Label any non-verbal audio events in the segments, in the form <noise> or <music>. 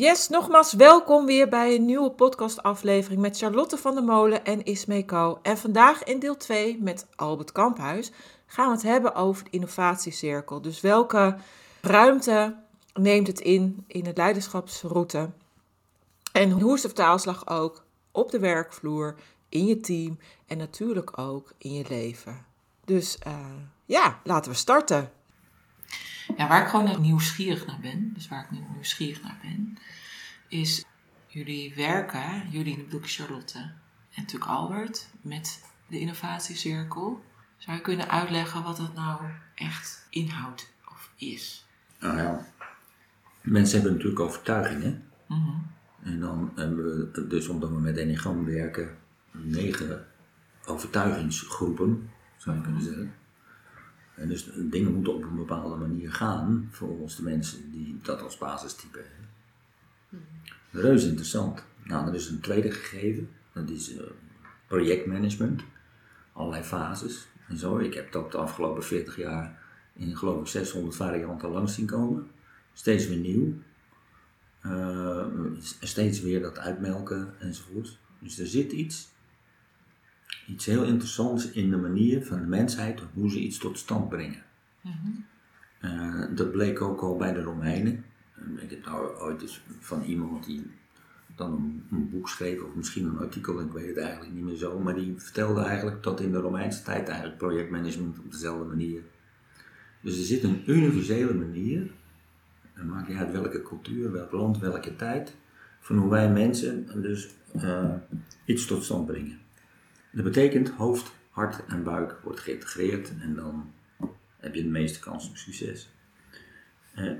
Yes, nogmaals welkom weer bij een nieuwe podcastaflevering met Charlotte van der Molen en Ismee. En vandaag in deel 2 met Albert Kamphuis gaan we het hebben over de innovatiecirkel. Dus welke ruimte neemt het in in het leiderschapsroute? En hoe is de vertaalslag ook op de werkvloer, in je team en natuurlijk ook in je leven? Dus uh, ja, laten we starten. Ja, waar ik gewoon nieuwsgierig naar ben, dus waar ik nu nieuwsgierig naar ben, is jullie werken, jullie bedoel ik Charlotte en natuurlijk Albert, met de innovatiecirkel. Zou je kunnen uitleggen wat dat nou echt inhoudt of is? Nou ja, mensen hebben natuurlijk overtuigingen. Mhm. En dan hebben we, dus omdat we met Enneagram werken, negen overtuigingsgroepen, zou je kunnen zeggen. En dus dingen moeten op een bepaalde manier gaan, volgens de mensen die dat als basistype hebben. Reus interessant. Nou, er is een tweede gegeven, dat is uh, projectmanagement, allerlei fases en zo. Ik heb dat de afgelopen 40 jaar in geloof ik 600 varianten langs zien komen. Steeds weer nieuw. Uh, steeds weer dat uitmelken enzovoort. Dus er zit iets, iets heel interessants in de manier van de mensheid hoe ze iets tot stand brengen. Uh, dat bleek ook al bij de Romeinen. Ik heb nou ooit eens van iemand die dan een, boek schreef, of misschien een artikel, ik weet het eigenlijk niet meer zo, maar die vertelde eigenlijk dat in de Romeinse tijd eigenlijk projectmanagement op dezelfde manier. Dus er zit een universele manier, en maakt niet uit welke cultuur, welk land, welke tijd, van hoe wij mensen dus uh, iets tot stand brengen. Dat betekent hoofd, hart en buik wordt geïntegreerd en dan heb je de meeste kans op succes.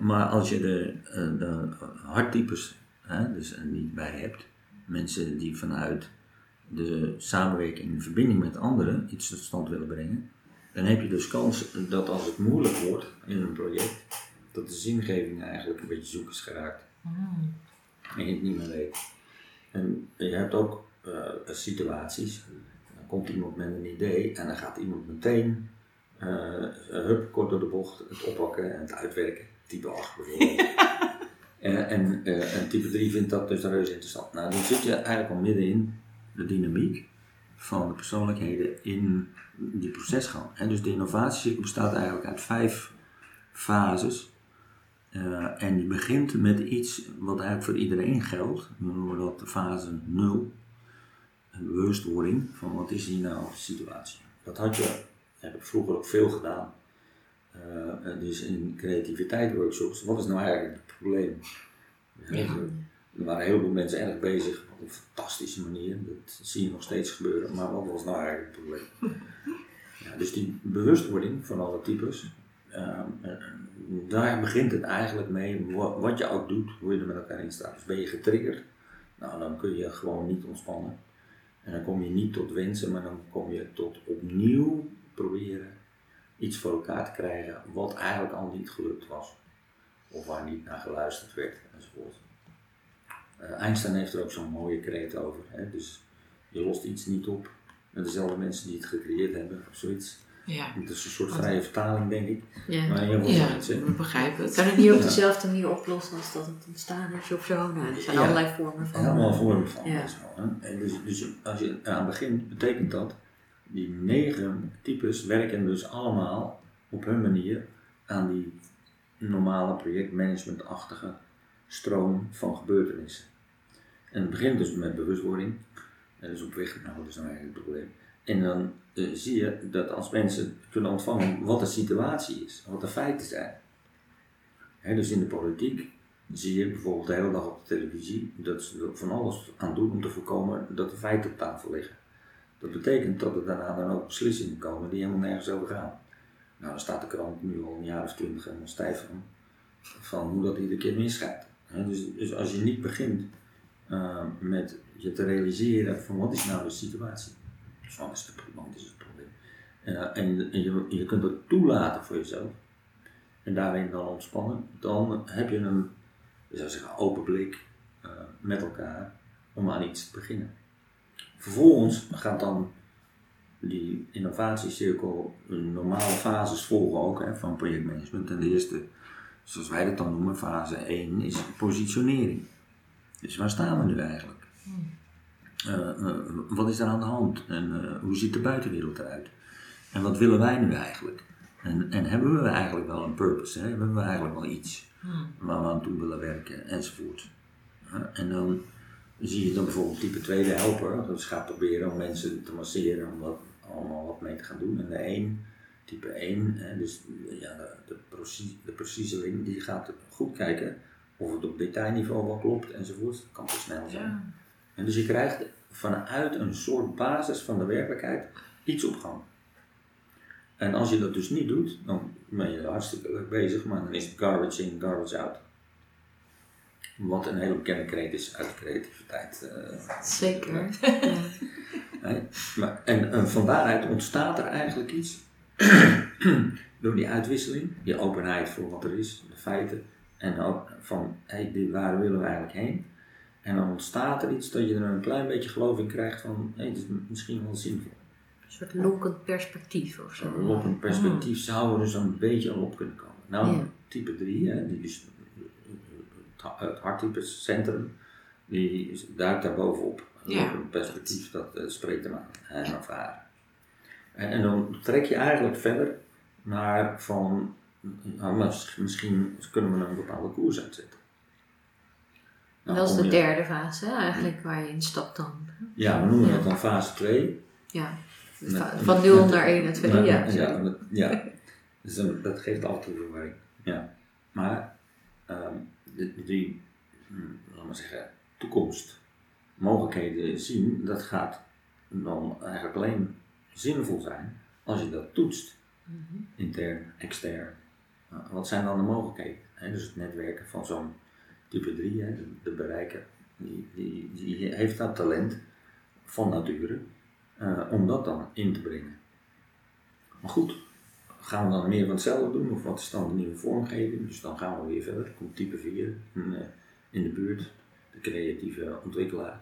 Maar als je de, uh, de harttypes hè, dus niet bij hebt, mensen die vanuit de samenwerking, de verbinding met anderen iets tot stand willen brengen, dan heb je dus kans dat als het moeilijk wordt in een project, dat de zingeving eigenlijk een beetje zoek is geraakt. Mm. En je het niet meer weet. En je hebt ook uh, situaties, dan komt iemand met een idee en dan gaat iemand meteen, hup, kort door de bocht, het oppakken en het uitwerken. Type 8 bijvoorbeeld. <laughs> en, en, en, type 3 vindt dat dus reuze interessant. Nou, dan zit je eigenlijk al midden in de dynamiek van de persoonlijkheden in die procesgang. En dus de innovatiecirkel bestaat eigenlijk uit vijf fases. Uh, en die begint met iets wat eigenlijk voor iedereen geldt. We noemen dat de fase 0. Een bewustwording van wat is hier nou de situatie. Dat had je, heb ik vroeger ook veel gedaan. Uh, dus in creativiteit workshops, wat is nou eigenlijk het probleem? Ja, Ja. Er waren een heleboel mensen erg bezig op een fantastische manier, dat zie je nog steeds gebeuren, maar wat was nou eigenlijk het probleem? <laughs> Ja, dus die bewustwording van alle types, uh, daar begint het eigenlijk mee, wat, wat, je ook doet, hoe je er met elkaar in staat. Dus ben je getriggerd, nou dan kun je gewoon niet ontspannen. En dan kom je niet tot wensen, maar dan kom je tot opnieuw proberen iets voor elkaar te krijgen wat eigenlijk al niet gelukt was. Of waar niet naar geluisterd werd enzovoort. Uh, Einstein heeft er ook zo'n mooie kreet over. Hè? Dus je lost iets niet op met dezelfde mensen die het gecreëerd hebben of zoiets. Ja. Het is een soort vrije vertaling, denk ik. Ja. Maar heel veel Ja, mensen. we begrijpen het. Kan het niet op dezelfde manier oplossen als dat het ontstaan is of zo? Nou, er zijn Ja. allerlei vormen van. Helemaal vormen van. Ja. en zo, hè. En dus, dus als je eraan begint, betekent dat die negen types werken dus allemaal op hun manier aan die normale projectmanagementachtige stroom van gebeurtenissen. En het begint dus met bewustwording. En dus op weg, nou dat is eigenlijk het probleem. En dan eh, zie je dat als mensen kunnen ontvangen wat de situatie is, wat de feiten zijn. Dus in de politiek zie je bijvoorbeeld de hele dag op de televisie dat ze er van alles aan doen om te voorkomen dat de feiten op tafel liggen. Dat betekent dat er daarna dan ook beslissingen komen die helemaal nergens over gaan. Nou, dan staat de krant nu al een jaar of twintig helemaal stijf van, hoe dat iedere keer misgaat. Dus, dus als je niet begint eh, met je te realiseren van wat is nou de situatie. Wat is, de, het probleem? Eh, en en je, je kunt het toelaten voor jezelf. En daarin dan ontspannen. Dan heb je een, zou zeggen, open blik eh, met elkaar om aan iets te beginnen. Vervolgens gaat dan die innovatiecirkel normale fases volgen ook hè, van projectmanagement. En de eerste, zoals wij dat dan noemen, fase 1, is positionering. Dus waar staan we nu eigenlijk? Eh, eh, wat is er aan de hand? En eh, hoe ziet de buitenwereld eruit? En wat willen wij nu eigenlijk? En, en hebben we eigenlijk wel een purpose? Hè? Hebben we eigenlijk wel iets waar we aan toe willen werken? Enzovoort. en dan zie je dan bijvoorbeeld type 2 de helper. Dat gaat proberen om mensen te masseren om wat, allemaal wat mee te gaan doen. En de 1, type 1, hè, dus ja, de, de, precie- de preciezeling, die gaat goed kijken of het op detailniveau wel klopt enzovoort. Dat kan te snel zijn. Ja. En dus je krijgt vanuit een soort basis van de werkelijkheid iets op gang. En als je dat dus niet doet, dan ben je hartstikke leuk bezig, maar dan is het garbage in, garbage out. Wat een hele bekende kreet is uit de creativiteit. eh, Zeker. <laughs> Maar, en, en van daaruit ontstaat er eigenlijk iets. <clears throat> Door die uitwisseling, die openheid voor wat er is, de feiten. En ook van, hé, hey, waar willen we eigenlijk heen? En dan ontstaat er iets dat je er een klein beetje geloof in krijgt van, hé, hey, dit is misschien wel zinvol. Een soort lonkend perspectief of zo. Een perspectief zou er dus een beetje al op kunnen komen. Nou, Ja. type 3, hè, die is het ha- het harttype centrum, die is- duikt daar bovenop. Ja. Een perspectief dat eh, spreekt hem aan, hem of haar. En, en dan trek je eigenlijk verder naar van, nou, mis- misschien kunnen we een bepaalde koers uitzetten. Nou, dat is de je- derde fase eigenlijk waar je instapt dan. Ja, we noemen dat dan fase 2. Ja. Met- Va- Van 0 met- naar 1 en 2. Ja, Ja, dat- ja. Dus dat geeft altijd verwarring. Ja. Maar ehm, die, die hm, laten we zeggen, toekomst, mogelijkheden zien, dat gaat dan eigenlijk alleen zinvol zijn als je dat toetst. Mhm. Intern, extern. Nou, wat zijn dan de mogelijkheden? Dus het netwerken van zo'n type 3, hè, de, de bereiker, die, die, die heeft dat talent van nature eh, om dat dan in te brengen. Maar goed, gaan we dan meer van hetzelfde doen of wat is dan de nieuwe vormgeving? Dus dan gaan we weer verder. Er komt type 4 in, eh, in de buurt, de creatieve ontwikkelaar.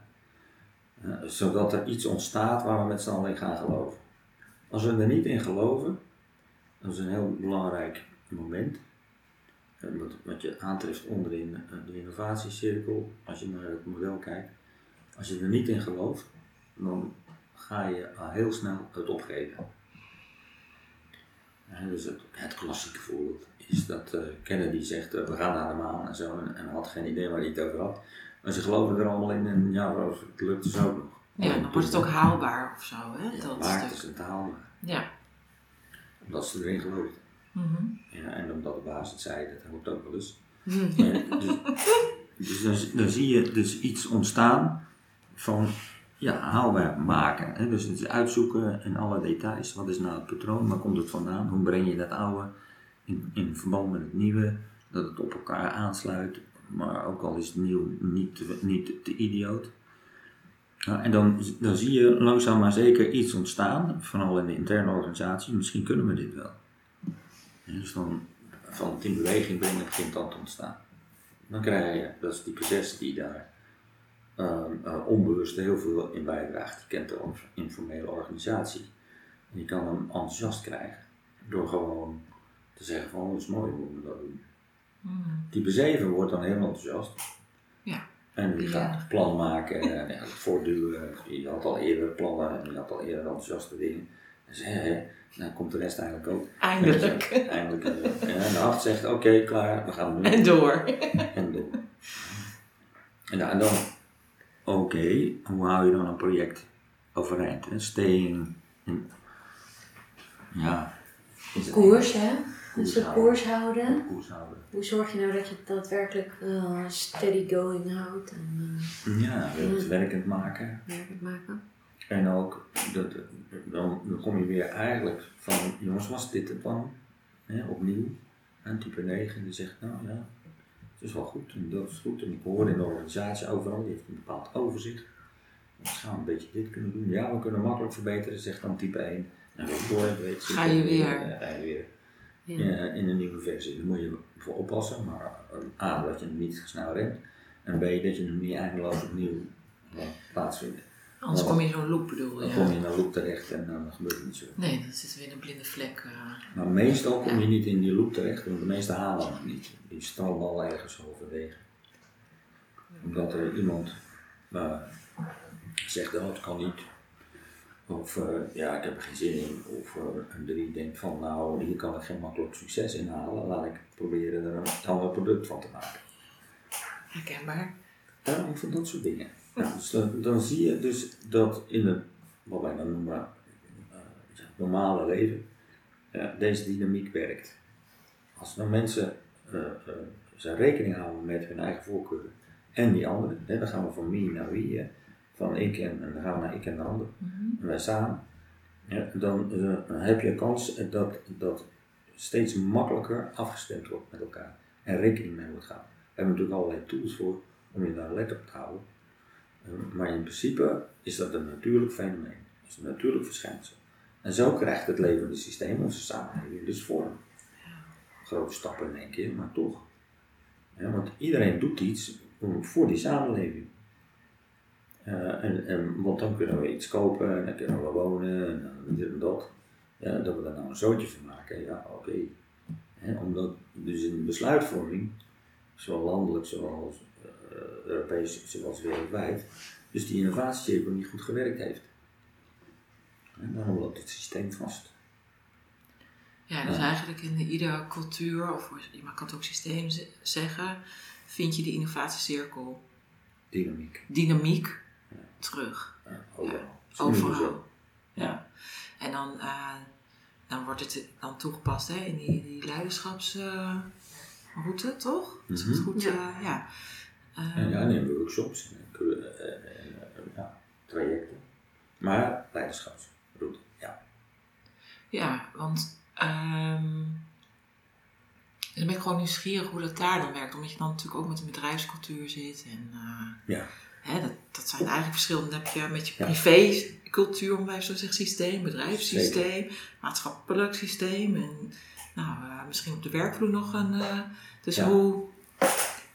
Eh, zodat er iets ontstaat waar we met z'n allen in gaan geloven. Als we er niet in geloven, dat is een heel belangrijk moment. Eh, Wat, wat je aantreft onderin de innovatiecirkel, als je naar het model kijkt. Als je er niet in gelooft, dan ga je heel snel het opgeven. Ja, dus het, het klassieke voorbeeld is dat eh, Kennedy zegt eh, we gaan naar de maan en zo en, en had geen idee waar hij het over had. Maar ze geloven er allemaal in en ja, het lukt dus ook nog. Ja, dan wordt het ook haalbaar of zo, hè? Dat het stuk. is het haalbaar, Ja. omdat ze erin geloofden. Mhm. Ja, en omdat de baas het zei, dat helpt ook wel eens. Mhm. Dus dus dan, dan zie je dus iets ontstaan van ja, haalbaar maken. Hè? Dus het uitzoeken in alle details. Wat is nou het patroon? Waar komt het vandaan? Hoe breng je dat oude in, in verband met het nieuwe? Dat het op elkaar aansluit. Maar ook al is het nieuw niet, te- niet te idioot. En dan, dan zie je langzaam maar zeker iets ontstaan, vooral in de interne organisatie. Misschien kunnen we dit wel. Dus dan van het in beweging brengen begint dat ontstaan. Dan krijg je, dat is type 6 die daar onbewust heel veel in bijdraagt. Je kent de or- informele organisatie. En je kan hem enthousiast krijgen door gewoon te zeggen van, oh, dat is mooi, hoe we dat doen. Type 7 wordt dan heel enthousiast. Ja. En die gaat Ja. plan maken en ja, voortduwen. Je had al eerder plannen en je had al eerder enthousiaste dingen. En hè, dan komt de rest eigenlijk ook. Eindelijk. Eindelijk. eh, En de 8 zegt, oké, klaar, we gaan doen. En door. En door. En, dan- en dan, oké, hoe hou je dan een project overeind? Hè? Staying in, ja. Koers, hè? Dus de houden. koers houden. Koers houden. Hoe zorg je nou dat je het daadwerkelijk eh, steady going houdt en Ja, het werkend maken. uh, werkend maken? En ook, dat, dan, dan kom je weer eigenlijk van, jongens, was dit het plan? Hè, opnieuw. En type 9 die zegt, nou ja, Het is wel goed en dat is goed. En ik hoor in de organisatie overal, die heeft een bepaald overzicht. We gaan een beetje dit kunnen doen. Ja, we kunnen makkelijk verbeteren, zegt dan type 1. En dan door, weet je, Ga je weer. eh, Ga je weer Ja. ja, in een nieuwe versie. Daar moet je voor oppassen, maar eh, A, dat je hem niet snel rent. En B, dat je hem niet eindeloos opnieuw laat plaatsvinden. Anders kom je in zo'n loop bedoel Dan je. kom je in een loop terecht en dan gebeurt er niet zo. Nee, dan zitten we in een blinde vlek. eh. Maar meestal kom je niet in die loop terecht, want de meeste halen het niet. Die stranden al ergens halverwege. Omdat er iemand eh, zegt, oh het kan niet. Of eh, ja, ik heb er geen zin in. Of een drie denkt van, nou hier kan ik geen makkelijk succes in halen. Laat ik proberen er een ander product van te maken. Herkenbaar. Ja, van dat soort dingen. Ja, dus dan, dan zie je dus dat in het, wat wij dan noemen, eh, normale leven, deze dynamiek werkt. Als nou mensen eh, eh, zijn rekening houden met hun eigen voorkeuren en die andere, hè, dan gaan we van me naar wie, van ik en, en dan gaan we naar ik en de ander, en wij samen, ja, dan, heb je een kans dat dat steeds makkelijker afgestemd wordt met elkaar en rekening mee wordt gehouden. We hebben natuurlijk allerlei tools voor om je daar let op te houden. Maar in principe is dat een natuurlijk fenomeen, is een natuurlijk verschijnsel. En zo krijgt het levende systeem, onze samenleving, dus vorm. Grote stappen in één keer, maar toch. Want iedereen doet iets voor die samenleving. Eh, en, en, want dan kunnen we iets kopen, en dan kunnen we wonen, en dan dit en dat. Ja, dat we daar nou een zootje van maken, ja, oké. Hè, Omdat dus in besluitvorming, zowel landelijk, eh, Europees, zoals wereldwijd, dus die innovatiecirkel niet goed gewerkt heeft. En daarom loopt het systeem vast. Ja, dus Ja. eigenlijk in iedere cultuur, of je kan het ook systeem zeggen, vind je die innovatiecirkel Dynamiek. dynamiek terug. Ja, overal. Nu Overal. Ja. En dan, eh, dan wordt het dan toegepast hè, in die, die leiderschapsroute, toch? Het Mhm. goed, Ja. eh, ja. En ja, neem workshops, en, eh, eh, eh, ja, trajecten. Maar leiderschapsroute, ja. Ja, want ehm, dan ben ik gewoon nieuwsgierig hoe dat daar dan werkt. Omdat je dan natuurlijk ook met een bedrijfscultuur zit. En Ja. hè, dat, dat zijn eigenlijk verschillende. Dan heb je met je privécultuur, om bij zo te zeggen, systeem, bedrijfssysteem, maatschappelijk systeem. En nou, misschien op de werkvloer nog een. dus Ja. hoe.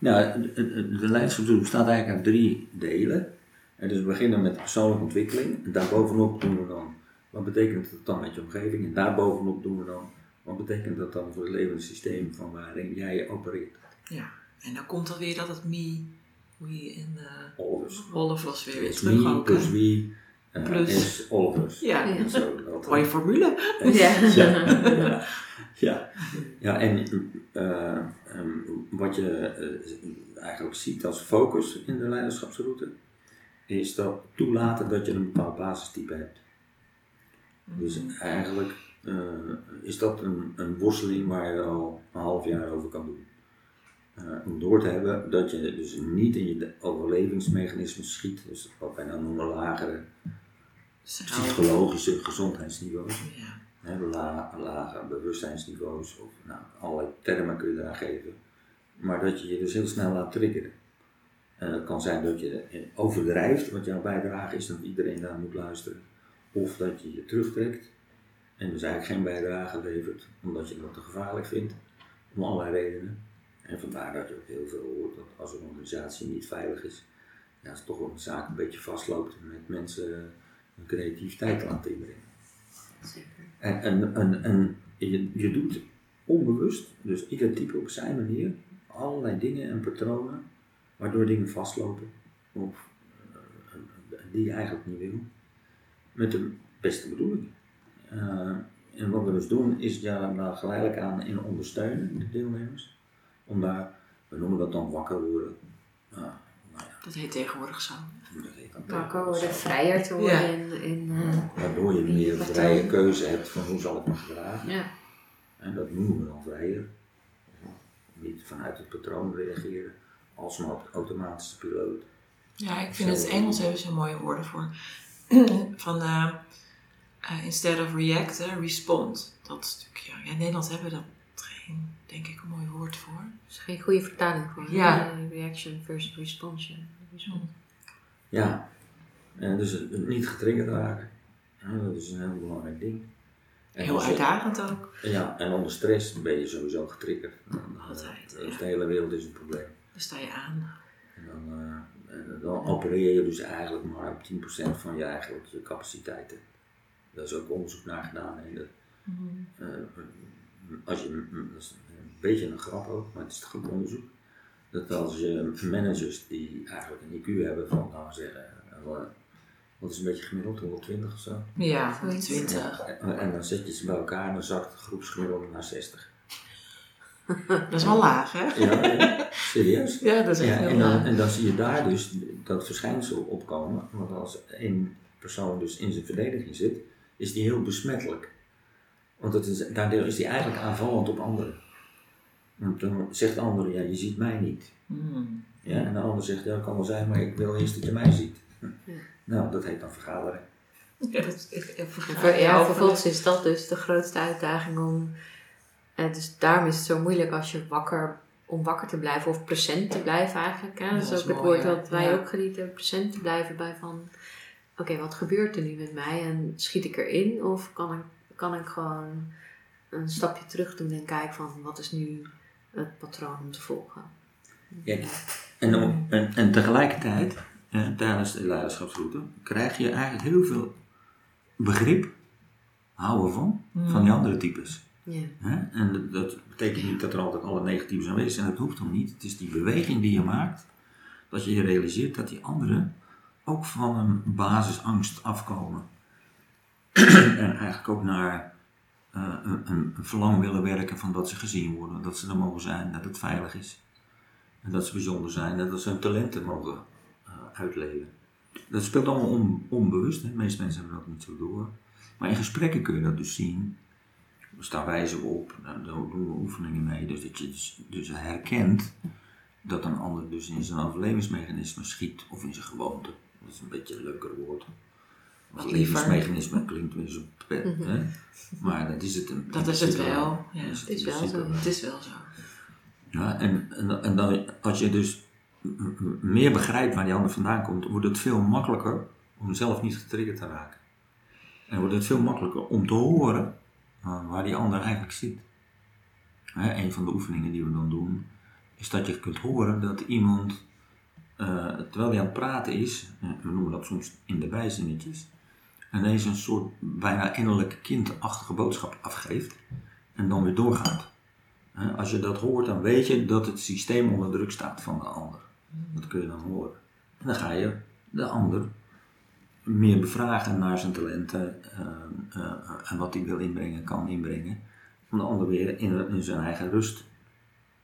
Nou, de, de, de leiderschapsroute bestaat eigenlijk uit drie delen. En dus we beginnen met persoonlijke ontwikkeling. En daarbovenop doen we dan, wat betekent dat dan met je omgeving? En daarbovenop doen we dan, wat betekent dat dan voor het levende systeem van waarin jij opereert? Ja, en dan komt dan weer dat het me, hoe je in de Olivers. Olivers weer, weer Is terug me plus wie eh, Plus. is Olivers. Ja, En zo, dat, mooie formule. Ja. Ja. <laughs> ja. ja, en eh, ehm, wat je eh, eigenlijk ziet als focus in de leiderschapsroute, is dat toelaten dat je een bepaald basistype hebt. Dus eigenlijk eh, is dat een, een worsteling waar je al een half jaar over kan doen. Eh, om door te hebben dat je dus niet in je overlevingsmechanismen schiet, dus wat wij dan noemen lagere psychologische gezondheidsniveaus. Ja. Hè, la, lage bewustzijnsniveaus, of nou, allerlei termen kun je daar geven. Maar dat je je dus heel snel laat triggeren. En het kan zijn dat je overdrijft, wat jouw bijdrage is, dat iedereen daar moet luisteren. Of dat je je terugtrekt en dus eigenlijk geen bijdrage levert, omdat je dat te gevaarlijk vindt, om allerlei redenen. En vandaar dat je ook heel veel hoort dat als een organisatie niet veilig is, ja, het toch een zaak een beetje vastloopt met mensen hun creativiteit te laten inbrengen. Zeker. En, en, en, en je, je doet onbewust, dus ieder type op zijn manier, allerlei dingen en patronen, waardoor dingen vastlopen, of eh, die je eigenlijk niet wil, met de beste bedoelingen. Eh, en wat we dus doen, is ja, daar geleidelijk aan in ondersteunen, de deelnemers, om daar, we noemen dat dan wakker worden. Nou ja, Dat heet tegenwoordig zo. dan Wakker worden, vrijer te worden Ja. in, in eh, Waardoor je meer Patroon. vrije keuze hebt van hoe zal ik me gedragen. ja. En dat noemen we dan vrijer. Niet vanuit het patroon reageren, als maar op de automatische piloot. Ja, ik vind het Engels hebben ze mooie woorden voor. <clears throat> Van eh, eh, instead of react, hè, respond. Dat stukje. Ja, in Nederland hebben we dat geen, denk ik, een mooi woord voor. Dat is geen goede vertaling voor. Ja. Eh, Reaction versus response. Ja, en dus het het niet getriggerd raken. Ja, dat is een heel belangrijk ding. En Heel je- uitdagend ook. Ja, en onder stress ben je sowieso getriggerd. Dan, eh, Altijd, dus ja. de hele wereld is een probleem. Dan sta je aan. En dan, eh, en dan opereer je dus eigenlijk maar op 10% van je, eigenlijk, je capaciteiten. Daar is ook onderzoek naar gedaan. En dat, eh, als je, dat is een beetje een grap ook, maar het is goed onderzoek. Dat als je managers die eigenlijk een IQ hebben van, nou zeggen, eh, wat is een beetje gemiddeld, 120 of zo. Ja, Zoiets. 20. En, en dan zet je ze bij elkaar en dan zakt het groepsgemiddelde naar 60. <laughs> Dat is wel laag, hè? Ja, ja, serieus. Ja, dat is echt Ja, heel en, dan, laag. en dan zie je daar dus dat verschijnsel opkomen. Want als één persoon dus in zijn verdediging zit, is die heel besmettelijk. Want het is, daardoor is die eigenlijk aanvallend op anderen. Want dan zegt de ander, ja, je ziet mij niet. Hmm. Ja, en de ander zegt, ja, kan wel zijn, maar ik wil eerst dat je mij ziet. Hm. Ja. Nou, dat heet dan vergadering. Ja, dat is echt vervolgens is dat dus de grootste uitdaging om. En dus daarom is het zo moeilijk als je wakker, om wakker te blijven of present te blijven eigenlijk. Hè? Dat dat is ook het woord wat wij Ja. ook genieten, present te blijven bij van. Oké, wat gebeurt er nu met mij en schiet ik erin of kan ik, kan ik gewoon een stapje terug doen en kijken van wat is nu het patroon om te volgen. Ja, en, om- en, en tegelijkertijd, eh, tijdens de leiderschapsroute, krijg je eigenlijk heel veel begrip, houden van, van die andere types. Ja. Hè? En dat- dat betekent niet dat er altijd alle negatieve aanwezig zijn, dat hoeft dan niet. Het is die beweging die je maakt, dat je je realiseert dat die anderen ook van een basisangst afkomen. <clears throat> en eigenlijk ook naar eh, een, een verlang willen werken van dat ze gezien worden, dat ze er mogen zijn, dat het veilig is. En dat ze bijzonder zijn en dat ze hun talenten mogen eh, uitleven. Dat speelt allemaal on- onbewust, hè? de meeste mensen hebben dat niet zo door. Maar in gesprekken kun je dat dus zien. Dus daar wijzen we op, nou, daar doen we oefeningen mee. Dus dat je dus, dus herkent dat een ander dus in zijn overlevingsmechanisme schiet of in zijn gewoonte. Dat is een beetje een leuker woord. Wat liever. levensmechanisme klinkt weer zo pet, hè? Maar dat is het. in Dat is het wel, ja. Het is wel zo. Het is wel zo. ja, en, en, en dan, als je dus meer begrijpt waar die ander vandaan komt, wordt het veel makkelijker om zelf niet getriggerd te raken. En wordt het veel makkelijker om te horen eh, waar die ander eigenlijk zit. Hè, een van de oefeningen die we dan doen, is dat je kunt horen dat iemand, eh, terwijl hij aan het praten is, eh, we noemen dat soms in de bijzinnetjes, ineens een soort bijna innerlijke kindachtige boodschap afgeeft en dan weer doorgaat. Als je dat hoort, dan weet je dat het systeem onder druk staat van de ander. Dat kun je dan horen. En dan ga je de ander meer bevragen naar zijn talenten eh, eh, en wat hij wil inbrengen, kan inbrengen. Om de ander weer in, in zijn eigen rust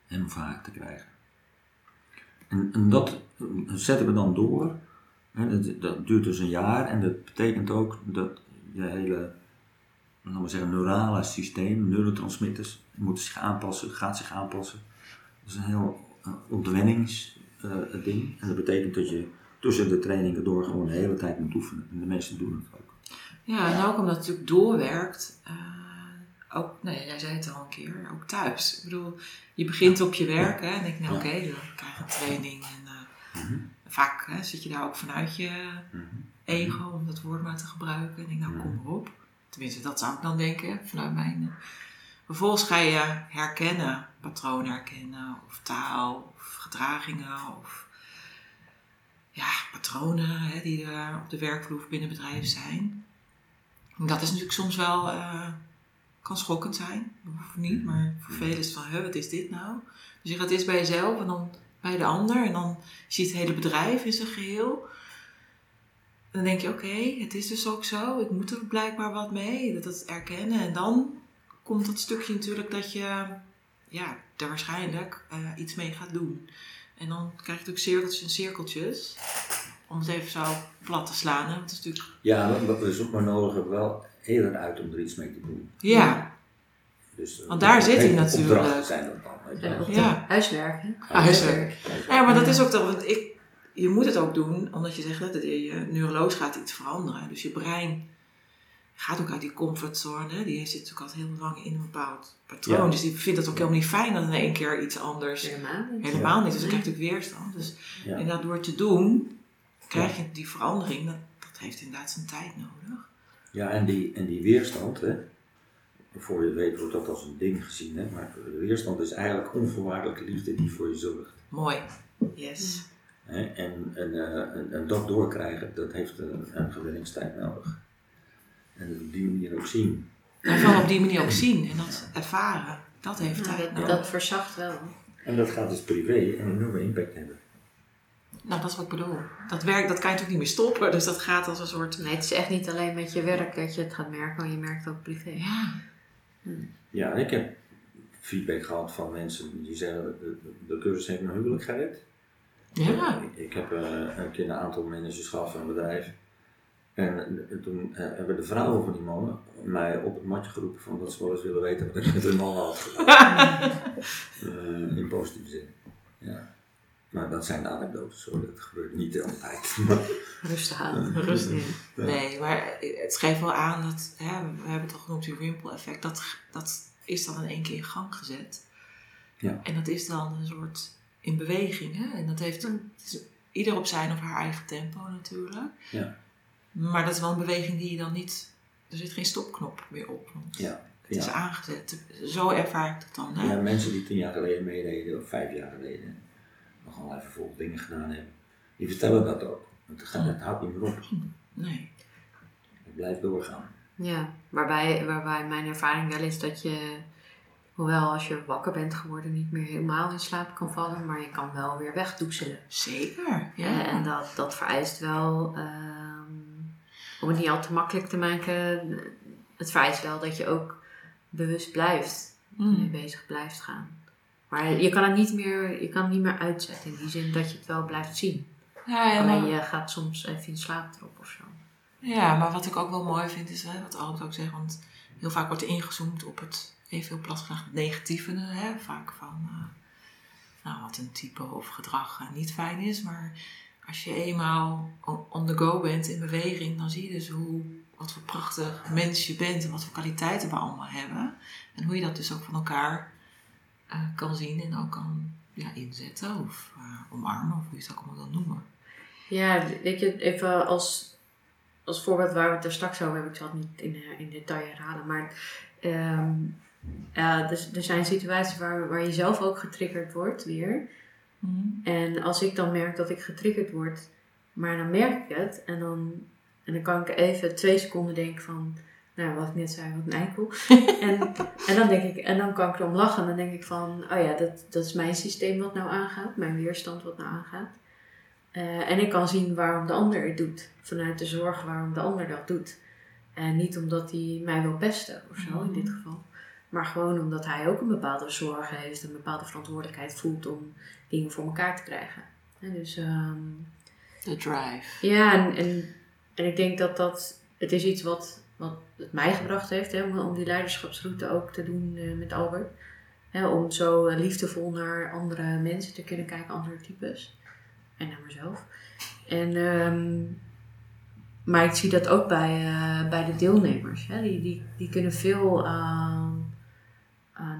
en vaak te krijgen. En, en dat zetten we dan door. Dat, dat duurt dus een jaar en dat betekent ook dat je hele laten we zeggen, neurale systeem, neurotransmitters, moeten zich aanpassen, gaat zich aanpassen. Dat is een heel uh, ontwenningsding. en dat betekent dat je tussen de trainingen door gewoon de hele tijd moet oefenen. En de meesten doen het ook. Ja, en ook omdat het natuurlijk doorwerkt. eh, ook, nee, jij zei het al een keer, ook thuis. Ik bedoel, je begint op je werk hè, en denk, nou Ja. oké, dan krijg je een training. En eh, Mhm. Vaak hè, zit je daar ook vanuit je Mhm. ego, om dat woord maar te gebruiken. En ik denk, nou kom maar op. Tenminste, dat zou ik dan denken, vanuit mijn... eh. Vervolgens ga je herkennen, patronen herkennen, of taal, of gedragingen, of ja, patronen hè, die er op de werkvloer binnen bedrijf zijn. En dat is natuurlijk soms wel, eh, kan schokkend zijn, dat hoeft niet, maar voor velen is het van, hè, wat is dit nou? Dus je gaat eerst bij jezelf en dan bij de ander en dan zie je het hele bedrijf in zijn geheel. Dan denk je, oké, het is dus ook zo, ik moet er blijkbaar wat mee, dat het erkennen. En dan komt dat stukje natuurlijk dat je, ja, er waarschijnlijk eh, iets mee gaat doen. En dan krijg je natuurlijk cirkeltjes en cirkeltjes, om het even zo plat te slaan. Hè? Want het is natuurlijk, Ja, we, we, we- we nodigen wel heel erg uit om er iets mee te doen. ja, Dus, eh, Want daar zit hij natuurlijk. zijn dat dan. op Ja. de huiswerk, hè? Huiswerk. Ja, maar dat is ook toch, want ik, je moet het ook doen, omdat je zegt dat je, neuroloog gaat iets veranderen. Dus je brein gaat ook uit die comfortzone. Die zit natuurlijk altijd heel lang in een bepaald patroon. Ja. Dus die vindt het ook helemaal niet fijn dat in één keer iets anders. Helemaal niet. Helemaal niet. Dus dan krijg je natuurlijk weerstand. Dus Ja. inderdaad, door te doen, krijg je die verandering. Dat, dat heeft inderdaad zijn tijd nodig. Ja, en die, en die weerstand, hè, voor je weet wordt dat als een ding gezien, hè, maar de weerstand is eigenlijk onvoorwaardelijke liefde die voor je zorgt. Mooi. Yes. Hè, en, en, eh, en, en dat doorkrijgen, dat heeft een, een gewenningstijd nodig. En op die manier ook zien. En vooral op die manier ook zien en dat ervaren. Dat heeft tijd dat, nodig. dat verzacht wel. En dat gaat dus privé een enorme impact hebben. Nou, dat is wat ik bedoel. Dat werk, dat kan je natuurlijk niet meer stoppen. Dus dat gaat als een soort... Nee, het is echt niet alleen met je werk dat je het gaat merken, maar je merkt het ook privé. Ja. Ja, ik heb feedback gehad van mensen die zeggen, de, de, cursus heeft mijn huwelijk gered. Ja. Ik, ik heb eh, een keer een aantal managers gehad van een bedrijf. En toen eh, hebben de vrouwen van die mannen mij op het matje geroepen van dat ze wel eens willen weten wat ik met hun man had gedaan. <laughs> Eh, in positieve zin. Ja. Maar dat zijn de anekdotes hoor, dat gebeurt niet altijd. Rustig aan. Rustig. Nee, maar het geeft wel aan dat, hè, we hebben het al genoemd, die wimpel effect, dat, dat is dan in één keer in gang gezet. Ja. En dat is dan een soort in beweging. Hè? En dat heeft is ieder op zijn of haar eigen tempo natuurlijk. Ja. Maar dat is wel een beweging die je dan niet, er zit geen stopknop meer op. Want ja. Het is aangezet. Zo ervaar ik het dan. Hè? ja, mensen die tien jaar geleden meededen of vijf jaar geleden nog allerlei vervolg dingen gedaan hebben, die vertellen dat ook. Het, gaat, het houdt niet meer op. Nee. Het blijft doorgaan. Ja, waarbij, waarbij mijn ervaring wel is dat je, hoewel als je wakker bent geworden, niet meer helemaal in slaap kan vallen, maar je kan wel weer wegdoezelen. Zeker. Ja. Ja. En dat, dat vereist wel, ehm, om het niet al te makkelijk te maken, het vereist wel dat je ook bewust blijft, Mm. mee bezig blijft gaan. Maar je kan het niet meer, je kan het niet meer uitzetten in die zin dat je het wel blijft zien. Ja, ja, Alleen je gaat soms even in slaap erop of zo. Ja, maar wat ik ook wel mooi vind is, hè, wat Albert ook zegt, want heel vaak wordt ingezoomd op het, even heel plat gezegd, het negatieve, hè, vaak van eh, nou, wat een type of gedrag eh, niet fijn is. Maar als je eenmaal on, on the go bent in beweging, dan zie je dus hoe, wat voor prachtig mens je bent en wat voor kwaliteiten we allemaal hebben. En hoe je dat dus ook van elkaar eh, kan zien en ook kan ja, inzetten of eh, omarmen, of hoe je het ook allemaal wil noemen. Ja, weet je, even als, als voorbeeld waar we het er straks over hebben, ik zal het niet in, eh, in detail herhalen, maar ehm, ja, er, er zijn situaties waar, waar je zelf ook getriggerd wordt weer. En als ik dan merk dat ik getriggerd word, maar dan merk ik het en dan, en dan kan ik even twee seconden denken van, nou wat ik net zei, wat een eikel. <laughs> en, en dan denk ik, en dan kan ik erom lachen en dan denk ik van, oh ja, dat, dat is mijn systeem wat nou aangaat, mijn weerstand wat nou aangaat. Eh, en ik kan zien waarom de ander het doet, vanuit de zorg waarom de ander dat doet. En niet omdat hij mij wil pesten of zo in dit geval. Maar gewoon omdat hij ook een bepaalde zorg heeft, een bepaalde verantwoordelijkheid voelt om dingen voor elkaar te krijgen. En dus ehm, De drive. ja, en, en, en ik denk dat dat, het is iets wat, wat het mij gebracht heeft, om, die leiderschapsroute ook te doen eh, met Albert. Hè, om zo eh, liefdevol naar andere mensen te kunnen kijken, andere types. En naar mezelf. En, ehm, maar ik zie dat ook bij, eh, bij de deelnemers. Hè. Die, die, die kunnen veel eh,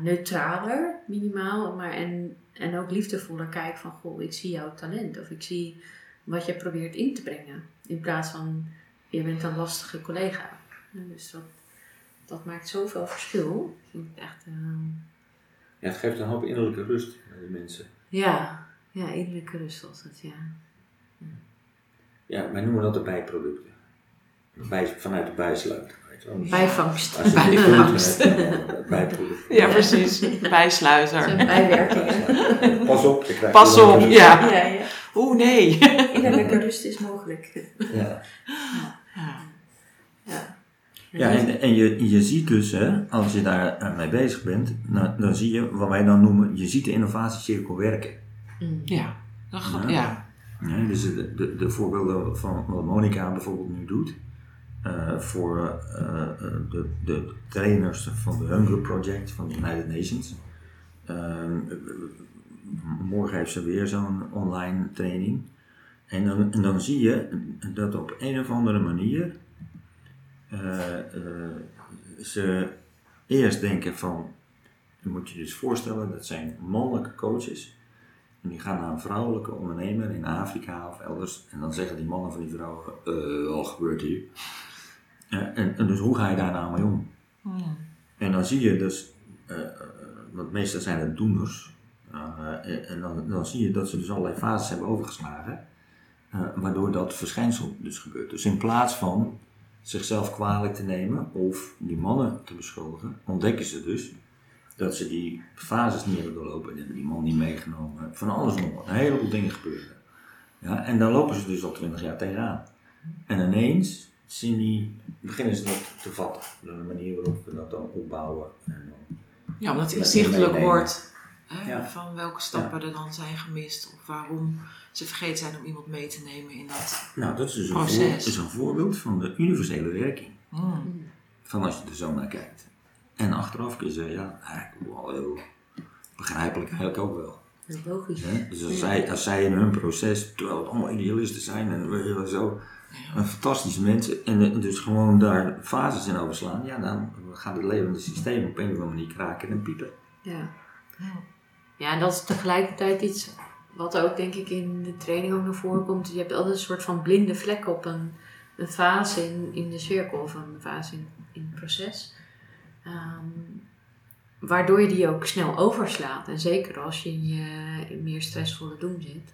neutraler, minimaal, maar en, en ook liefdevoller kijken van, goh, ik zie jouw talent. Of ik zie wat je probeert in te brengen. In plaats van, je bent een lastige collega. Dus dat, dat maakt zoveel verschil. Ik vind het echt, ehm, Ja, het geeft een hoop innerlijke rust aan die mensen. ja, ja, innerlijke rust was het, ja. Ja, wij noemen dat de bijproducten. Bij, vanuit de bijsluiter. Weet je wel. Bijvangst. Als je die Bijvangst. eh, bijproduct. Ja, precies. Bijsluiter. zijn bijwerkingen. Pas op, je krijgt Pas op, ja. ja, ja. Oeh, nee. Innerlijke rust is mogelijk. Ja, Ja. Ja. Ja en, en je, je ziet dus, hè, als je daar eh, mee bezig bent, dan, dan zie je wat wij dan noemen, je ziet de innovatiecirkel werken. Mm. Ja. Dat ga- Ja. ja. Ja, dus de, de, de voorbeelden van wat Monica bijvoorbeeld nu doet, eh, voor eh, eh, de, de trainers van de Hunger Project van de United Nations. Ehm, morgen heeft ze weer zo'n online training. En dan, en dan zie je dat op een of andere manier ze eerst denken van, je moet je dus voorstellen, dat zijn mannelijke coaches. En die gaan naar een vrouwelijke ondernemer in Afrika of elders. En dan zeggen die mannen van die vrouwen, eh, wat gebeurt hier? Ja, en, en dus hoe ga je daar nou mee om? Hmm. En dan zie je dus, eh, eh, want meestal zijn het doeners. Eh, en dan, dan zie je dat ze dus allerlei fases hebben overgeslagen. eh, waardoor dat verschijnsel dus gebeurt. Dus in plaats van zichzelf kwalijk te nemen of die mannen te beschuldigen, ontdekken ze dus dat ze die fases niet hebben doorlopen. En hebben die man niet meegenomen. Van alles nog wat. Een heleboel dingen gebeuren. Ja, en dan lopen ze dus al twintig jaar tegenaan. En ineens zien die, beginnen ze dat te vatten. De manier waarop we dat dan opbouwen. En dan, Ja, omdat het inzichtelijk wordt hè, Ja. van welke stappen er dan zijn gemist of waarom ze vergeten zijn om iemand mee te nemen in dat. nou, dat is dus een, voor- is een voorbeeld van de universele werking. Hmm. Van als je er zo naar kijkt. En achteraf kun je zeggen, ja, eigenlijk wel heel begrijpelijk eigenlijk ook wel. Dat is logisch. Hè? Dus als zij, als zij in hun proces, terwijl het allemaal idealisten zijn en we willen zo Ja. een fantastische mensen, en dus gewoon daar fases in overslaan, ja, dan gaat het levende systeem op een of andere manier kraken en piepen. Ja. Ja. Ja, en dat is tegelijkertijd iets wat ook denk ik in de training ook naar voren komt. Je hebt altijd een soort van blinde vlek op een, een fase in, in de cirkel of een fase in, in het proces. Ehm, waardoor je die ook snel overslaat. En zeker als je in je meer stressvolle doen zit,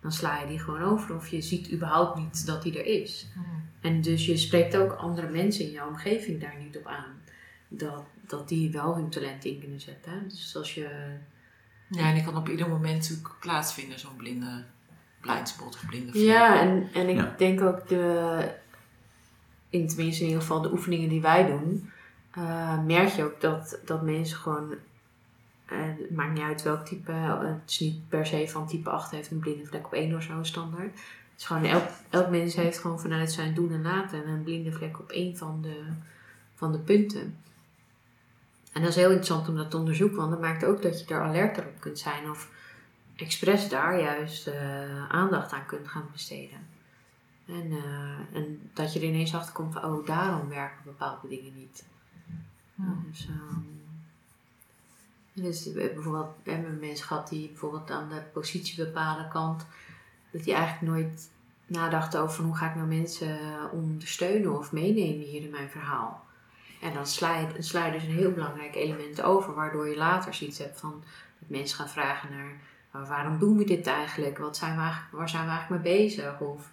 dan sla je die gewoon over. Of je ziet überhaupt niet dat die er is. Hmm. En dus je spreekt ook andere mensen in jouw omgeving daar niet op aan. Dat, dat die wel hun talent in kunnen zetten. Dus als je. Ja, en die kan op ieder moment natuurlijk plaatsvinden, zo'n blinde blindspot of blinde vlek. Ja, en, en ik Ja. denk ook de. In, tenminste, in ieder geval de oefeningen die wij doen. eh, merk je ook dat, dat mensen gewoon. eh, het maakt niet uit welk type. het is niet per se van type 8 heeft een blinde vlek op 1 of zo standaard. Het is gewoon elk, elk mens heeft gewoon vanuit zijn doen en laten een blinde vlek op één van de, van de punten. En dat is heel interessant om dat te onderzoeken, want dat maakt ook dat je er alerter op kunt zijn of expres daar juist eh, aandacht aan kunt gaan besteden. En, eh, en dat je er ineens achter komt van, oh, daarom werken bepaalde dingen niet. Dus, we hebben bijvoorbeeld we hebben mensen gehad die bijvoorbeeld aan de positie bepalen kant, dat die eigenlijk nooit nadachten over hoe ga ik nou mensen ondersteunen of meenemen hier in mijn verhaal. En dan sla je, sla je dus een heel belangrijk element over, waardoor je later zoiets hebt van dat mensen gaan vragen naar "Maar waarom doen we dit eigenlijk? Wat zijn we eigenlijk, waar zijn we eigenlijk mee bezig? Of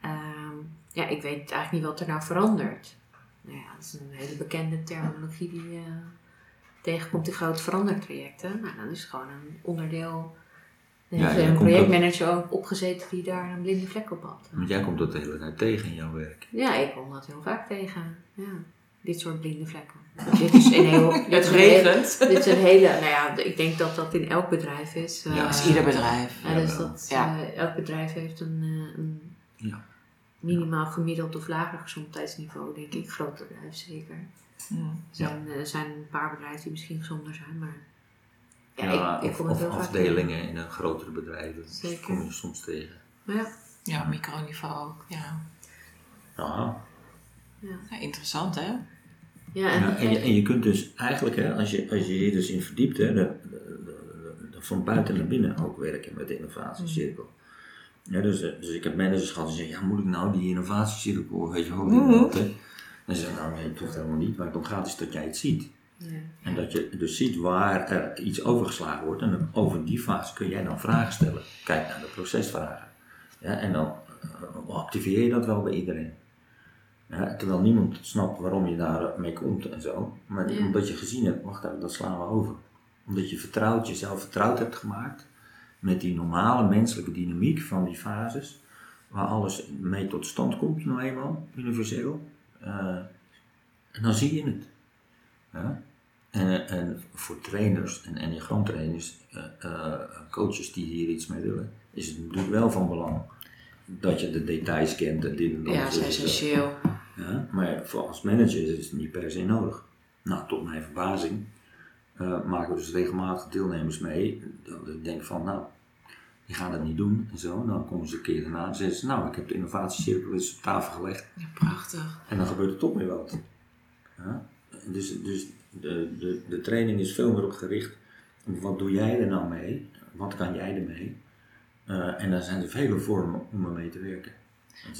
ehm, ja, ik weet eigenlijk niet wat er nou verandert. Nou ja, dat is een hele bekende terminologie die je tegenkomt in grote verandertrajecten. Nou, dan is het gewoon een onderdeel. Er Ja, een projectmanager ook opgezeten die daar een blinde vlek op had. Want jij komt dat de hele tijd tegen in jouw werk. Ja, ik kom dat heel vaak tegen. Ja, dit soort blinde vlekken. <laughs> dit is een heel. dit Het is een heel- regent. <laughs> Dit is een hele. Nou ja, ik denk dat dat in elk bedrijf is. Ja, Eh, Dat is ieder bedrijf. Ja, dus dat, Ja. eh, elk bedrijf heeft een, eh, een Ja. minimaal gemiddeld of lager gezondheidsniveau, denk ik. Groot bedrijf zeker. Zijn, er zijn een paar bedrijven die misschien gezonder zijn, maar ja, Ja, ik, ik of, of afdelingen in een grotere bedrijven. Zeker. kom je soms tegen. ja, Ja, microniveau ook. Ja. Ja. ja, interessant hè? Ja, en, Ja, en, je, en je kunt dus eigenlijk, hè, als, je, als je hier dus in verdiept, hè, de, de- de- de- van buiten naar binnen ook werken met de innovatiecirkel. Ja, dus, eh, dus ik heb managers gehad die zeggen, ja, moet ik nou die innovatiecirkel, weet je wel, Mhm. mm hè? Dan zeg ik, nou nee, toch helemaal niet, maar dan gaat het dat jij het ziet. ja. En dat je dus ziet waar er iets overgeslagen wordt. En dan over die fase kun jij dan vragen stellen. Kijk naar de procesvragen. Ja, en dan eh, activeer je dat wel bij iedereen. Terwijl niemand snapt waarom je daar mee komt en zo. Maar Ja. omdat je gezien hebt, wacht even, dat slaan we over. Omdat je vertrouwd, jezelf vertrouwd hebt gemaakt met die normale menselijke dynamiek van die fases. Waar alles mee tot stand komt, nou eenmaal, universeel. Eh, en dan zie je het. Ja? En, en voor trainers en enneagramtrainers, eh, eh, coaches die hier iets mee willen, is het natuurlijk wel van belang dat je de details kent en dit en dat. Ja, dat is essentieel. Ja, maar voor als manager is het niet per se nodig. Nou, tot mijn verbazing eh, maken we dus regelmatig deelnemers mee. Dat ik denk van, nou, die gaan dat niet doen en zo. En dan komen ze een keer daarna en zeggen ze, nou, ik heb de innovatiecirkel eens op tafel gelegd. Ja, prachtig. En dan gebeurt er toch weer wat. Ja? Dus, dus de, de, de training is veel meer op gericht wat doe jij er nou mee? Wat kan jij ermee? Eh en dan zijn er vele vormen om ermee te werken.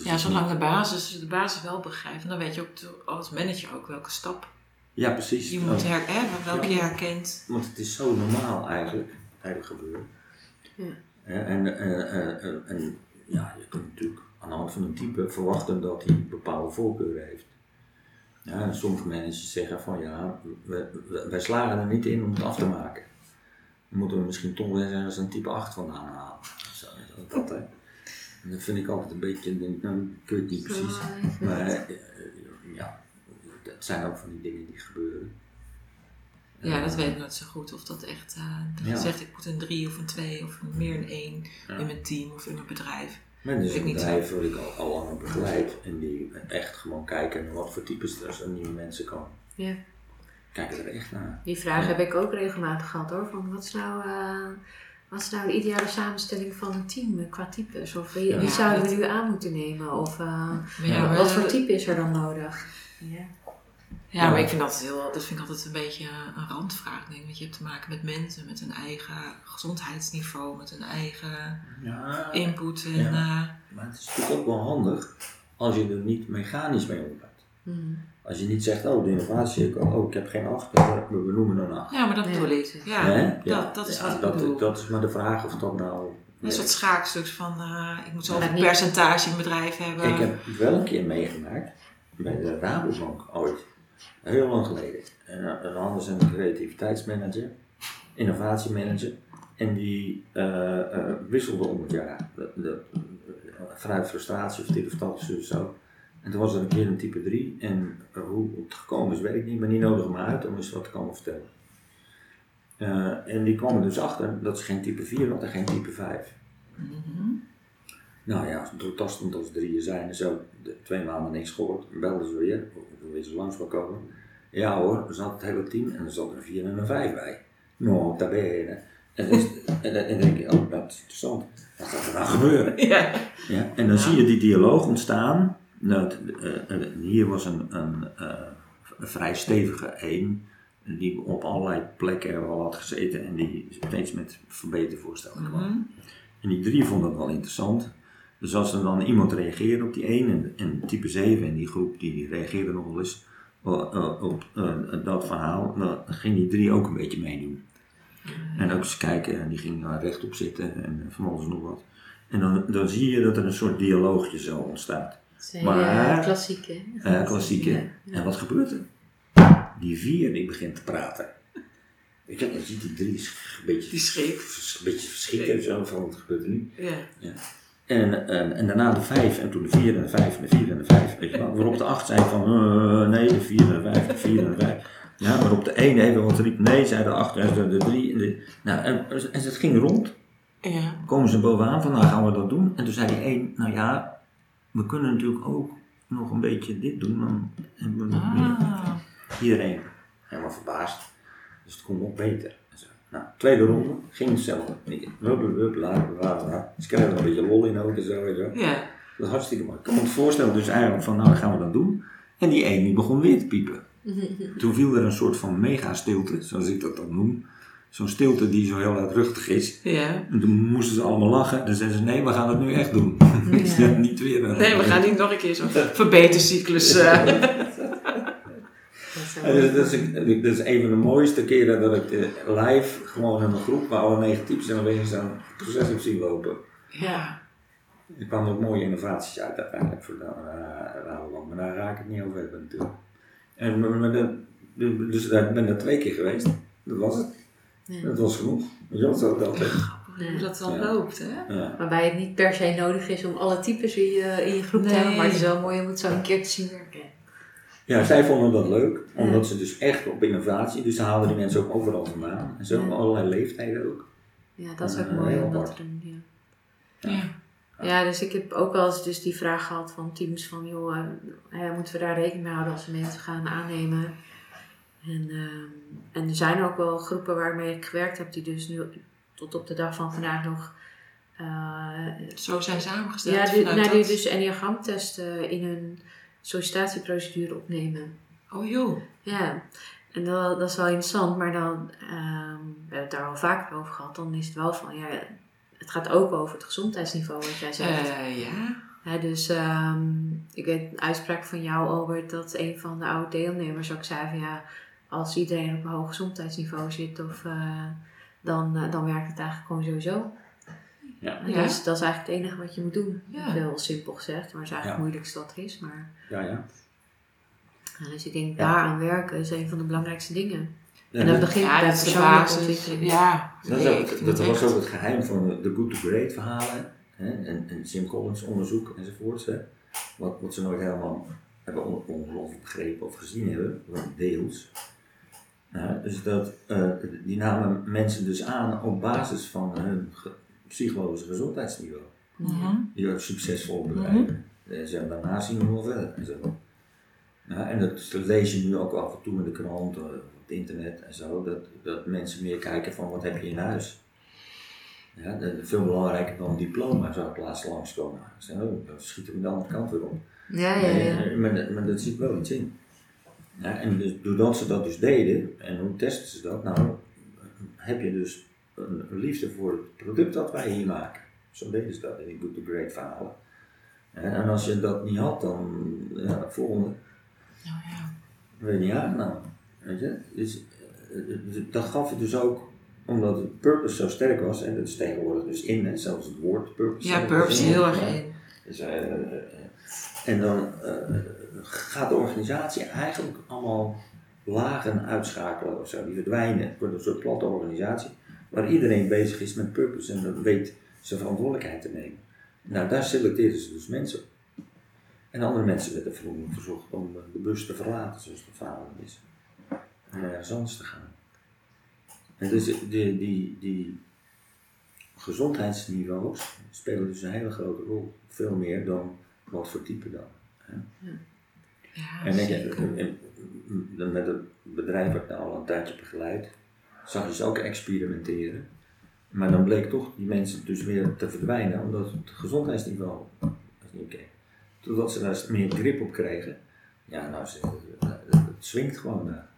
Ja, zolang de basis, de basis wel begrijpt, dan weet je ook als manager ook welke stap Ja, precies. je moet Oh, her, hè, welke je herkent. Want het is zo normaal eigenlijk, eigenlijk gebeuren. Ja. Hè, En, en, en, en, en ja, je kunt natuurlijk aan de hand van een type verwachten dat hij bepaalde voorkeuren heeft. Ja, en sommige managers zeggen van ja, we, we- wij slagen er niet in om het af te maken. Moeten we misschien toch wel eens een type 8 vandaan halen. Zo, dat, hè. En dat vind ik altijd een beetje, denk, ik, nou, ik weet het niet precies. Maar eh, ja, het zijn ook van die dingen die gebeuren. Ja, dat Eh, weet ik nooit zo goed. Of dat echt, eh dat Ja. je zegt ik moet een drie of een twee of meer een één Ja. in mijn team of in mijn bedrijf. Maar is Ik een niet bedrijf waar ik al, al langer begeleid en die echt gewoon kijken naar wat voor types er als nieuwe mensen komen. Ja. Kijken er echt naar. Die vraag Ja. heb ik ook regelmatig gehad hoor. Van wat is nou, eh, wat is nou de ideale samenstelling van een team eh, qua types? Of wie, Ja. wie zouden we nu aan moeten nemen? Of eh, wat voor type is er dan nodig? Ja. Ja, maar ik vind dat heel, dat vind ik altijd een beetje een randvraag. Denk. ik. Want je hebt te maken met mensen met een eigen gezondheidsniveau, met een eigen Ja, input. En, Ja. eh, maar het is natuurlijk ook wel handig als je er niet mechanisch mee omgaat. Hmm. Als je niet zegt, oh de innovatie, oh ik heb geen acht, we we benoemen een acht. ja, maar dat bedoel ik. Ja, dat, dat is Ja, wat ik dat, bedoel. dat is maar de vraag of dat nou... Een soort schaakstuks van eh, ik moet zoveel percentage in bedrijf hebben. Ik heb wel een keer meegemaakt bij de Rabobank ooit, heel lang geleden. En dan hadden ze een creativiteitsmanager, innovatiemanager, en die eh, eh, wisselde om het jaar. De, de, vanuit frustratie of dit of dat of zo. En toen was er een keer een type 3 en eh, hoe het gekomen is weet ik niet, maar die nodigde me uit om eens wat te komen vertellen. Eh, en die kwam er dus achter dat ze geen type 4 had en geen type 5. Mhm. Nou ja, doortastend als drieën zijn en zo, twee maanden niks gehoord, belden ze weer, toen weer ze langs wel komen. Ja hoor, er zat het hele team en er zat een 4 en een 5 bij. Nou, daar ben je. En, is- en dan denk je, oh dat is interessant, wat gaat er nou gebeuren? Ja. Ja, en dan zie je die dialoog ontstaan. Dat, eh, eh, hier was een, een, eh, een vrij stevige één, die op allerlei plekken wel had gezeten en die steeds met verbetervoorstellen kwam. Mhm. En die drie vonden het wel interessant. Dus als er dan iemand reageerde op die één, en, en type 7 in die groep, die reageerde nog wel eens op dat verhaal, dan ging die drie ook een beetje meedoen. En ook eens kijken, en die ging daar rechtop zitten en van alles en nog wat. En dan, dan zie je dat er een soort dialoogje zo ontstaat. Maar- klassiek hè? Eh klassieke. Ja, ja. En wat gebeurt er? Die vier die begint te praten. Weet je, dan ziet die drie een beetje, Die schrik. een beetje verschrikken zo van wat gebeurt er nu. Ja. En, en, en daarna de vijf, en toen de vier en de vijf en de vier en de vijf, weet je wel. Waarop de acht zei van, eh, nee, de vier en de vijf, de vier en de vijf. Ja, waarop de één even wat riep, nee, zei de acht, en de, de drie. En, de, nou, en, en het ging rond. Ja. Komen ze bovenaan van, nou gaan we dat doen. En toen zei die één, nou ja, we kunnen natuurlijk ook nog een beetje dit doen. Dan hebben we nog meer. Ah. Iedereen helemaal verbaasd. Dus het kon nog beter. Nou, tweede ronde ging hetzelfde. Wup, wup, la, la, la. Ze kregen er een beetje lol in ook en zo. Ja. Dat is hartstikke mooi. Ik kan me het voorstellen dus eigenlijk van, nou dan gaan we dat doen. En die een die begon weer te piepen. <laughs> Toen viel er een soort van mega stilte, zoals ik dat dan noem. Zo'n stilte die zo heel luidruchtig is. Ja. En toen moesten ze allemaal lachen. Dan zeiden ze, nee, we gaan het nu echt doen. Ja. <laughs> niet weer. Nee, we gaan niet nog een keer zo'n verbetercyclus. eh. Dat dus dat, is, een- dat is een van de mooiste keren dat ik eh, live gewoon in een groep waar alle negen types en dan zo'n proces heb zien lopen. ja. Er kwamen ook mooie innovaties uit uiteindelijk voor de uh, Rabobank, maar daar raak ik het niet over hebben natuurlijk. En, maar, maar dat- dus ik ben daar twee keer geweest, dat was het. Ja. Dat was genoeg. Je zo dat altijd. Hoe dat dan Ja. loopt, hè? Ja. Waarbij het niet per se nodig is om alle types in je, in je groep te hebben, maar het is wel mooi om het zo een keer te zien werken. ja, zij vonden dat leuk, omdat ze dus echt op innovatie, dus ze haalden die mensen ook overal vandaan. En zo, Ja. allerlei leeftijden ook. Ja, dat is ook mooi om dat te doen. Ja. Ja. Ja, dus ik heb ook wel eens dus die vraag gehad van teams van, joh, eh, eh, moeten we daar rekening mee houden als we mensen gaan aannemen? En, ehm, en er zijn ook wel groepen waarmee ik gewerkt heb die dus nu tot op de dag van vandaag nog eh, Zo zijn samengesteld. ja, die, nou, die dat- dus enneagramtesten in hun sollicitatieprocedure opnemen. Oh joh. Ja, en dat, dat is wel interessant, maar dan, ehm, we hebben het daar al vaker over gehad, dan is het wel van, ja, het gaat ook over het gezondheidsniveau, wat jij zegt. Eh, ja. Hè, dus ehm, ik weet een uitspraak van jou, Albert, dat een van de oude deelnemers ook zei van, ja, als iedereen op een hoog gezondheidsniveau zit, of, eh, dan, eh, dan werkt het eigenlijk gewoon sowieso. Ja. Dus dat is eigenlijk het enige wat je moet doen. Ja. Heel simpel gezegd, maar het is eigenlijk Ja. het moeilijkste wat er is. Maar, Ja, ja. en dus ik denk, Ja. daaraan werken is een van de belangrijkste dingen. Ja, en dat dat- begint Ja, bij dat persoonlijke basis. ontwikkeling. Ja. Dat, Nee, ook- dat het was ook het geheim van de Good to Great verhalen hè, en, en Jim Collins onderzoek enzovoorts. Hè, wat, wat ze nooit helemaal hebben on- ongelooflijk begrepen of gezien hebben, deels. Ja, dus dat, eh, die namen mensen dus aan op basis van hun ge- psychologische gezondheidsniveau. Mhm. Die waren succesvol bedrijven. En ze hebben daarna zien we nog verder. En, zo. Ja, en dat, lees je nu ook af en toe in de krant, eh, op het internet en zo, dat, dat mensen meer kijken van wat heb je in huis. Ja, dat is veel belangrijker dan een diploma zou ik laatst langskomen. Dan schieten we de andere kant weer op. Ja, ja, ja. Maar, dat- maar dat zit wel iets in. Ja, en dus, doordat ze dat dus deden, en hoe testen ze dat? Nou, heb je dus een liefde voor het product dat wij hier maken. Zo deden ze dat in die Good to Great verhalen. En, en als je dat niet had, dan, ja, volgende, Nou ja. weet je niet aangenomen. Weet je? Dus, eh, eh, dat gaf je dus ook, omdat het purpose zo sterk was, en dat is tegenwoordig dus in, hè, zelfs het woord purpose. Ja, purpose heel erg in. Dus, eh, en dan gaat de organisatie eigenlijk allemaal lagen uitschakelen of zo. Die verdwijnen. Het wordt een soort platte organisatie waar iedereen bezig is met purpose en weet zijn verantwoordelijkheid te nemen. Nou, daar selecteren ze dus mensen op. En andere mensen werden vroeger verzocht om de bus te verlaten, zoals de verhalen is. En ergens anders te gaan. En dus die, die, die gezondheidsniveaus spelen dus een hele grote rol. Veel meer dan wat voor type dan. hè. Ja, En ik, met het bedrijf wat ik nou al een tijdje begeleid, zag je ze ook experimenteren. Maar dan bleek toch die mensen dus weer te verdwijnen, omdat het gezondheidsniveau was niet oké. Totdat ze daar meer grip op kregen. Ja, nou, ze, het swingt gewoon daar.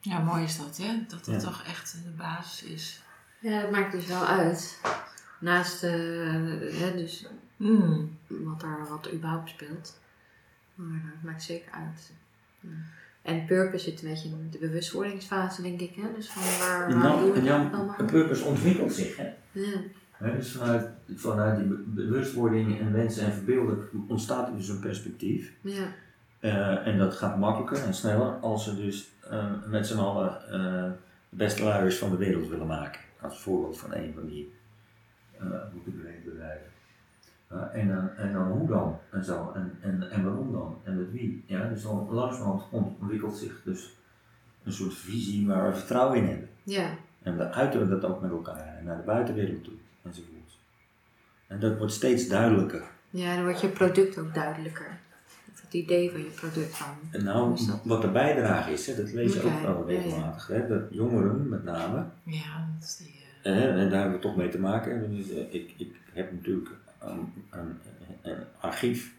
Ja, mooi is dat, hè? Dat dat Ja. toch echt de basis is. Ja, dat maakt dus wel uit. Naast eh, hè, dus Hmm. wat, er, wat er überhaupt speelt. Maar dat maakt zeker uit. Ja. En purpose zit een beetje in de bewustwordingsfase, denk ik. Hè? Dus van waar, waar Nou, doen we dan, purpose ontwikkelt zich. Hè? Ja. Dus vanuit, vanuit die be- bewustwording en wensen en verbeelden ontstaat er dus een perspectief. Ja. Eh, en dat gaat makkelijker en sneller als ze dus eh, met z'n allen eh, de beste luiers van de wereld willen maken. Als voorbeeld van een van die uh, bedrijven. Ja, en, dan, en dan hoe dan en zo en, en, en waarom dan en met wie. Ja, dus dan langzamerhand ontwikkelt zich dus een soort visie waar we vertrouwen in hebben. ja. En dan uiten we dat ook met elkaar en naar de buitenwereld toe enzovoort. En dat wordt steeds duidelijker. Ja, dan wordt je product ook duidelijker. Het idee van je product dan. En nou, wat de bijdrage is, hè, dat lees je ook wel regelmatig. Hè, dat jongeren met name, Ja, dat is die... eh, en daar hebben we toch mee te maken. Dus, eh, ik, ik heb natuurlijk een, een, een archief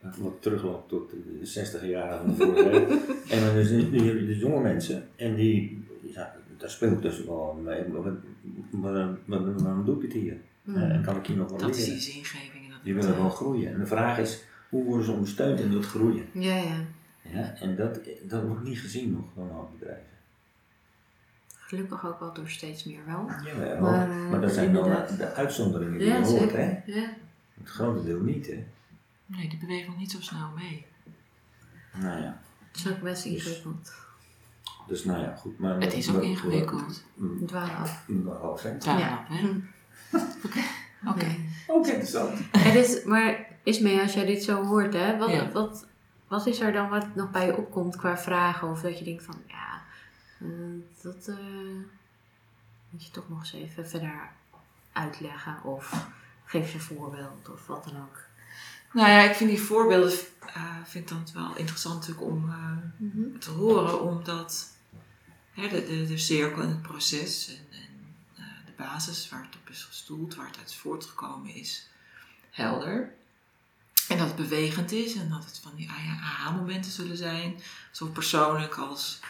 eh, wat terugloopt tot de 60 jaren van de vorige eeuw. <laughs> En dan is nu heb je dus jonge mensen en die, ja, daar speel ik dus wel mee. Maar waarom, doe ik het hier? Eh, En kan ik hier nog wat dat is leren? die zingeving. Die willen eh, wel groeien. En de vraag is, hoe worden ze ondersteund in dat groeien? Ja, ja. Ja, en dat, dat wordt niet gezien nog door een hoop bedrijven. Gelukkig ook wel door steeds meer wel. Jawel, Maar, maar, eh, dat zijn dan inderdaad. de uitzonderingen die Ja, je hoort, hè? Ja. Het grote deel niet, hè? Nee, die bewegen nog niet zo snel mee. Nou ja, Het is ook best ingewikkeld. dus nou ja, goed. Maar, Het is ook maar- ingewikkeld. Mm, Het waren af. mm, half, hè? Ja, Ja. hè? Hm. <laughs> Oké. Ook interessant. Het is, maar Ismee, als jij dit zo hoort, hè, wat, Ja. wat, wat is er dan wat nog bij je opkomt qua vragen? Of dat je denkt van, ja, dat eh, moet je toch nog eens even verder uitleggen. Of geef je een voorbeeld of wat dan ook. Nou ja, ik vind die voorbeelden eh, vind dan wel interessant natuurlijk om eh, te horen, omdat hè, de, de, de cirkel en het proces en, en eh, de basis waar het op is gestoeld, waar het uit is voortgekomen is, helder. En dat het bewegend is en dat het van die aha-momenten zullen zijn, zo persoonlijk als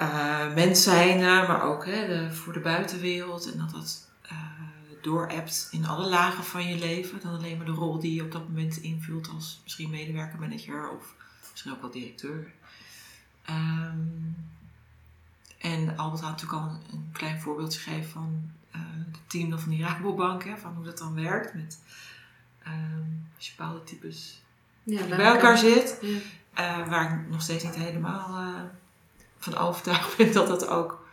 uh, mens zijn, maar ook hè, de, voor de buitenwereld. En dat dat uh, doorapt in alle lagen van je leven. Dan alleen maar de rol die je op dat moment invult als misschien medewerker, manager of misschien ook wel directeur. Um, en Albert had natuurlijk al een, klein voorbeeldje gegeven van uh, het team van die Rabobank, hè, van hoe dat dan werkt. Met, um, als je bepaalde types ja, bij elkaar zit. Ja. waar ik nog steeds niet helemaal van overtuigd ben dat dat ook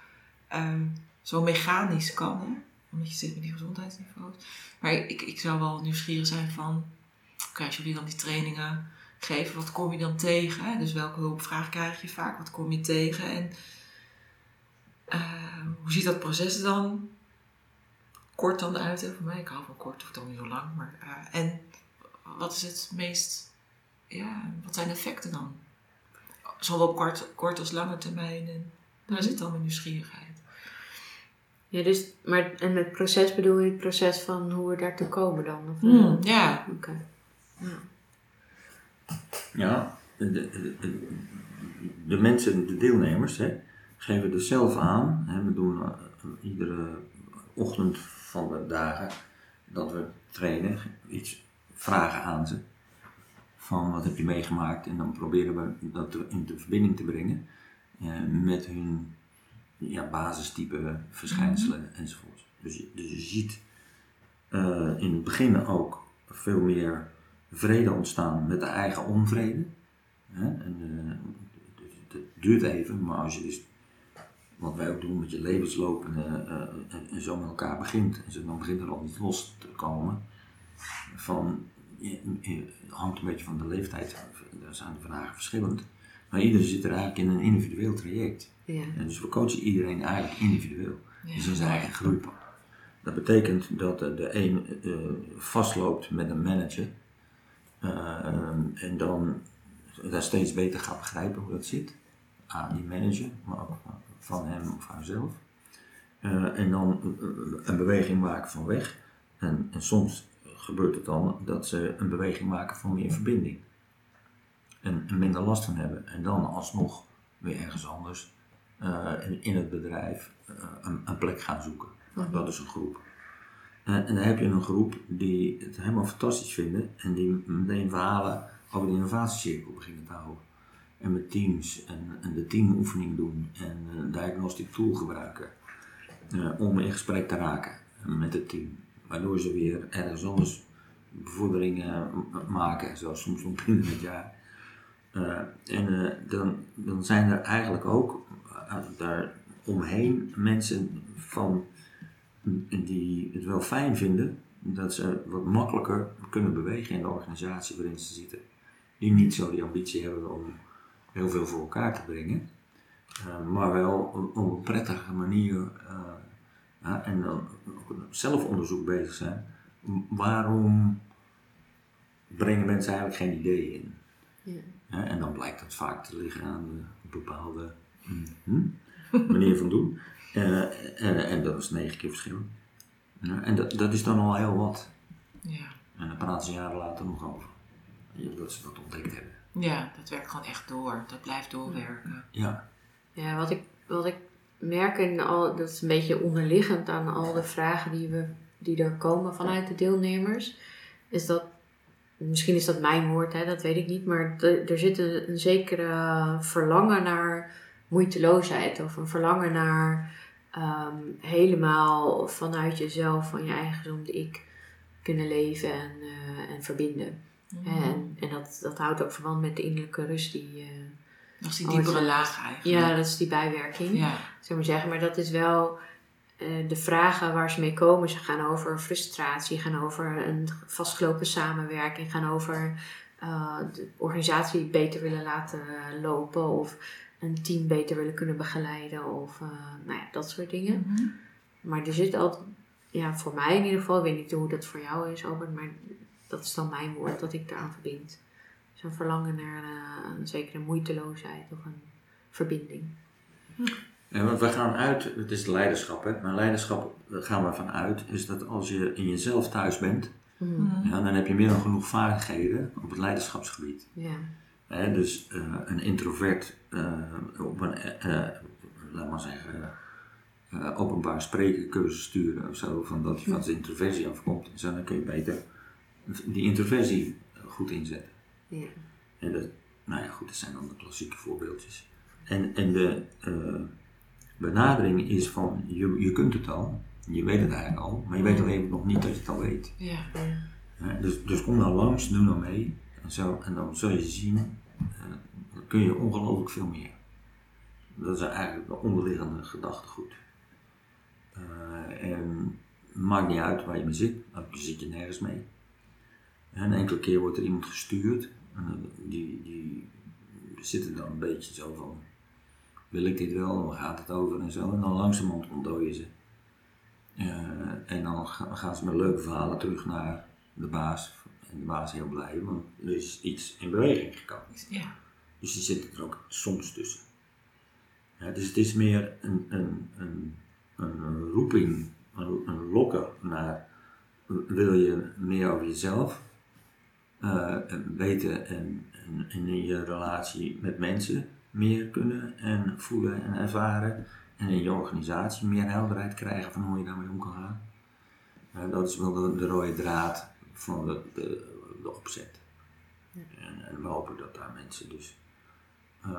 um, zo mechanisch kan. Omdat je zit met die gezondheidsniveaus. Maar ik, ik zou wel nieuwsgierig zijn van, krijg jullie dan die trainingen geven, wat kom je dan tegen? Dus welke hulpvraag krijg je vaak? Wat kom je tegen? En uh, hoe ziet dat proces dan kort dan uit? Hè? Voor mij, ik hou van kort, of dan niet zo lang. Maar, uh, en wat is het meest, ja, wat zijn de effecten dan? Zowel op kort, kort als lange termijn. En daar zit dan mijn nieuwsgierigheid. Ja, dus, maar en het proces bedoel je het proces van hoe we daartoe komen dan? Of, mm, ja. Oké. Ja. ja de, de, de, de, mensen, de deelnemers, hè, geven dus zelf aan. Hè, we doen uh, iedere ochtend van de dagen dat we trainen, iets vragen aan ze van wat heb je meegemaakt en dan proberen we dat in de verbinding te brengen eh, met hun ja, basistype verschijnselen mm enzovoort. Dus je, dus je ziet uh, in het begin ook veel meer vrede ontstaan met de eigen onvrede. Hè? En, uh, het, duurt even, maar als je dus wat wij ook doen met je levensloop en, en, en zo met elkaar begint, en dan begint er al iets los te komen van hangt een beetje van de leeftijd, daar zijn de vragen verschillend. Maar iedereen zit er eigenlijk in een individueel traject. Ja. En dus we coachen iedereen eigenlijk individueel. Ja. Dus in zijn eigen groep. Dat betekent dat de een uh, vastloopt met een manager. Uh, en dan daar steeds beter gaat begrijpen hoe dat zit. Aan die manager, maar ook van hem of haarzelf. Uh, en dan een beweging maken van weg. En, en soms gebeurt het dan dat ze een beweging maken voor meer verbinding. En, minder last van hebben. En dan alsnog weer ergens anders uh, in, het bedrijf uh, een, een, plek gaan zoeken. Mhm. Dat is een groep. Uh, en dan heb je een groep die het helemaal fantastisch vinden en die meteen verhalen over de innovatiecirkel beginnen te houden. En met teams en, en de teamoefening doen en een diagnostic tool gebruiken om in gesprek te raken met het team waardoor ze weer ergens anders bevorderingen maken, zoals soms om binnen het jaar. Uh, en uh, dan, dan zijn er eigenlijk ook daar omheen mensen van, die het wel fijn vinden dat ze wat makkelijker kunnen bewegen in de organisatie waarin ze zitten. Die niet zo die ambitie hebben om heel veel voor elkaar te brengen, maar wel op een prettige manier en dan ook zelfonderzoek bezig zijn. Waarom brengen mensen eigenlijk geen ideeën in? Ja. en dan blijkt dat vaak te liggen aan een bepaalde hm, manier van doen. Uh, en, en, dat is negen keer verschil. En dat, dat is dan al heel wat. Ja. En dan praten ze jaren later nog over. Dat ze dat ontdekt hebben. Ja, dat werkt gewoon echt door. Dat blijft doorwerken. Ja. Ja, wat ik, wat ik merken, al, dat is een beetje onderliggend aan al de vragen die, we, die er komen vanuit de deelnemers, is dat, misschien is dat mijn woord, hè, dat weet ik niet, maar er zit een, een, zekere verlangen naar moeiteloosheid of een verlangen naar ehm, helemaal vanuit jezelf, van je eigen gezonde ik kunnen leven en, uh, en verbinden. Mhm. En, en dat, dat houdt ook verband met de innerlijke rust die, uh, dat is die diepere laag eigenlijk. Ja, dat is die bijwerking. Ja. Zou maar zeggen. Maar dat is wel uh, de vragen waar ze mee komen. Ze gaan over frustratie, gaan over een vastgelopen samenwerking, gaan over uh, de organisatie beter willen laten lopen of een team beter willen kunnen begeleiden of uh, nou ja, dat soort dingen. Mm -hmm. Maar er zit altijd, ja, voor mij in ieder geval, ik weet niet hoe dat voor jou is, Albert, maar dat is dan mijn woord dat ik daaraan verbind zo'n verlangen naar uh, een zekere moeiteloosheid of een verbinding. Ja, want we gaan uit, het is leiderschap, hè? maar leiderschap gaan we vanuit, is dat als je in jezelf thuis bent, Mm. ja, dan heb je meer dan genoeg vaardigheden op het leiderschapsgebied. Ja. Hè, dus eh, een introvert eh, op een, eh, eh, laat maar zeggen, eh, openbaar sprekencursus sturen of zo, van dat je van zijn introversie afkomt, dan kun je beter die introversie goed inzetten. Ja. En dat, nou ja, goed, dat zijn dan de klassieke voorbeeldjes. En, en de eh, benadering is van, je, je kunt het al, je weet het eigenlijk al, maar je weet alleen nog niet dat je het al weet. Ja. Dus, dus kom nou langs, doe nou mee. En, zo, en dan zul je zien, eh, dan kun je ongelooflijk veel meer. Dat is eigenlijk de onderliggende gedachtegoed. Eh, en het maakt niet uit waar je mee zit, dan zit je nergens mee. En een enkele keer wordt er iemand gestuurd, die, die zitten dan een beetje zo van, wil ik dit wel, waar gaat het over en zo. En dan langzamerhand ontdooien ze. Eh, en dan ga- gaan ze met leuke verhalen terug naar de baas. En de baas is heel blij, want er is iets in beweging gekomen. Ja. Dus die zitten er ook soms tussen. Ja, dus het is meer een, een, een, een roeping, een, een lokken naar wil je meer over jezelf eh, en weten en, en, en in je relatie met mensen meer kunnen en voelen en ervaren. En in je organisatie meer helderheid krijgen van hoe je daarmee om kan gaan. Eh, dat is wel de, de rode draad van de, de, de opzet. En, en we hopen dat daar mensen dus eh,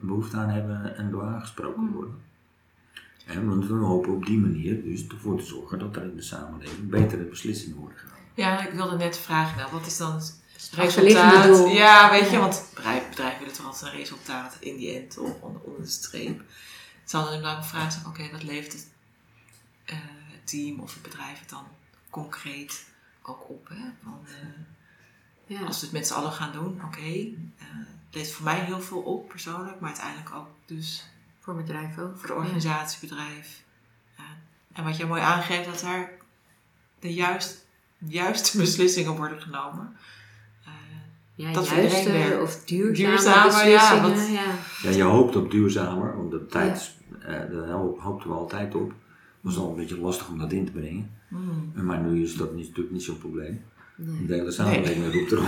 behoefte aan hebben en door aangesproken worden. En want we hopen op die manier dus ervoor te zorgen dat er in de samenleving betere beslissingen worden genomen. Ja, ik wilde net vragen, nou, wat is dan het resultaat? Ja, weet je, want bedrijven, bedrijven willen toch altijd een resultaat in die end of onder, onder de streep. Het zal dan een vraag zijn, oké, wat levert het eh, het team of het bedrijf het dan concreet ook op? Hè? Van, eh, Ja. als we het met z'n allen gaan doen, oké, eh, het levert voor mij heel veel op persoonlijk, maar uiteindelijk ook dus Voor bedrijf ook. voor de organisatie, bedrijf. En wat jij mooi aangeeft, dat daar de juist, juiste beslissingen worden genomen. Eh, Ja, ja Dat juiste werkt. of duurzame, Duurzame, ja, wat- Ja, Ja, je hoopt op duurzamer, want de tijd, eh, daar ho- hoopten we altijd op. Het was al een beetje lastig om dat in te brengen. hmm. Maar nu is dat niet, natuurlijk niet zo'n probleem. Nee. De hele samenleving roept erop.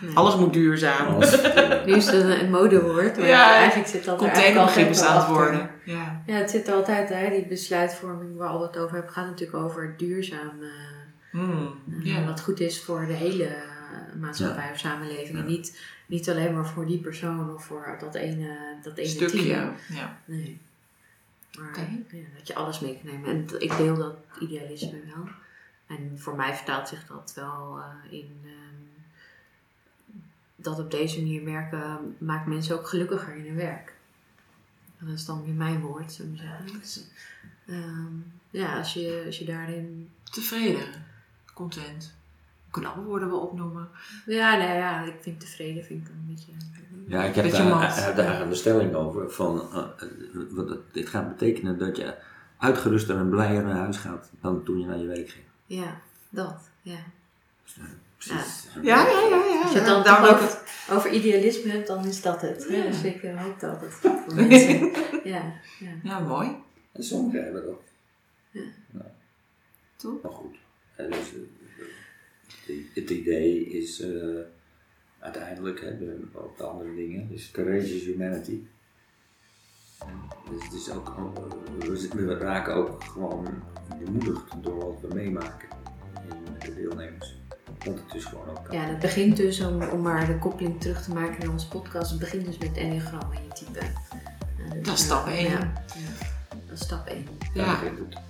Nee. Alles moet duurzaam. Alles, eh, Nu is het een, modewoord, maar Ja, eigenlijk zit dat er Containerbegrip het achter. worden. Ja. Ja, het zit er altijd, hè, die besluitvorming waar we het over hebben, gaat natuurlijk over duurzaam. eh, Ja. Wat goed is voor de hele eh, maatschappij of samenleving. En niet, niet alleen maar voor die persoon of voor dat ene, dat ene Stukje. team. Ja. Nee. Maar Oké. ja, dat je alles mee kan nemen. En ik deel dat idealisme wel. En voor mij vertaalt zich dat wel eh, in ehm, dat op deze manier werken maakt mensen ook gelukkiger in hun werk. En dat is dan weer mijn woord, maar zeggen. Dus, ehm, ja, als je, als je daarin. Tevreden. Content. Knapwoorden wel opnoemen. Ja, nee, ja, ik vind tevreden vind ik een beetje. Ja, ik heb daar, heb een stelling over. Van, eh, eh, wat het- dit gaat betekenen dat je uitgeruster en blijer naar huis gaat dan toen je naar je werk ging. Ja, dat. Ja. Dus, eh, precies. Ja, ja, ja. ja. Als je het dan toch ook over, idealisme hebt, dan is dat het. hè? Ja. Dus ik hoop dat het <laughs> voor mensen. Ja, ja. Ja, mooi. En sommigen hebben dat. Toch? Maar goed. En dus, eh, het- idee is eh, uiteindelijk, hè, de, ook de andere dingen, dus courageous humanity. En Dus het is ook, eh, we, raken ook gewoon bemoedigd door wat we meemaken in de deelnemers. Want het is gewoon ook. ja, het begint dus, om, om maar de koppeling terug te maken in onze podcast, het begint dus met enneagram en je type. Eh, dus, Dat is stap eh, één. Ja, ja. Dat is stap 1. Daar Ja.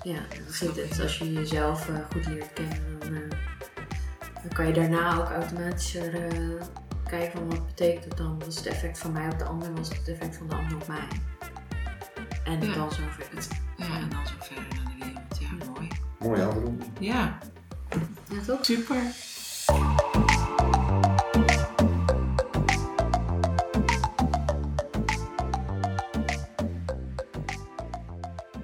Ja, dan het. Als je jezelf eh, goed leert kennen, dan, eh, dan kan je daarna ook automatischer eh, kijken van wat betekent het dan. Wat is het effect van mij op de ander, wat is het effect van de ander op mij. En Ja. dan zo verder. Het- Ja, en dan zo verder naar de wereld. Ja, mooi. Mooi afronden. Ja, Ja, toch? super.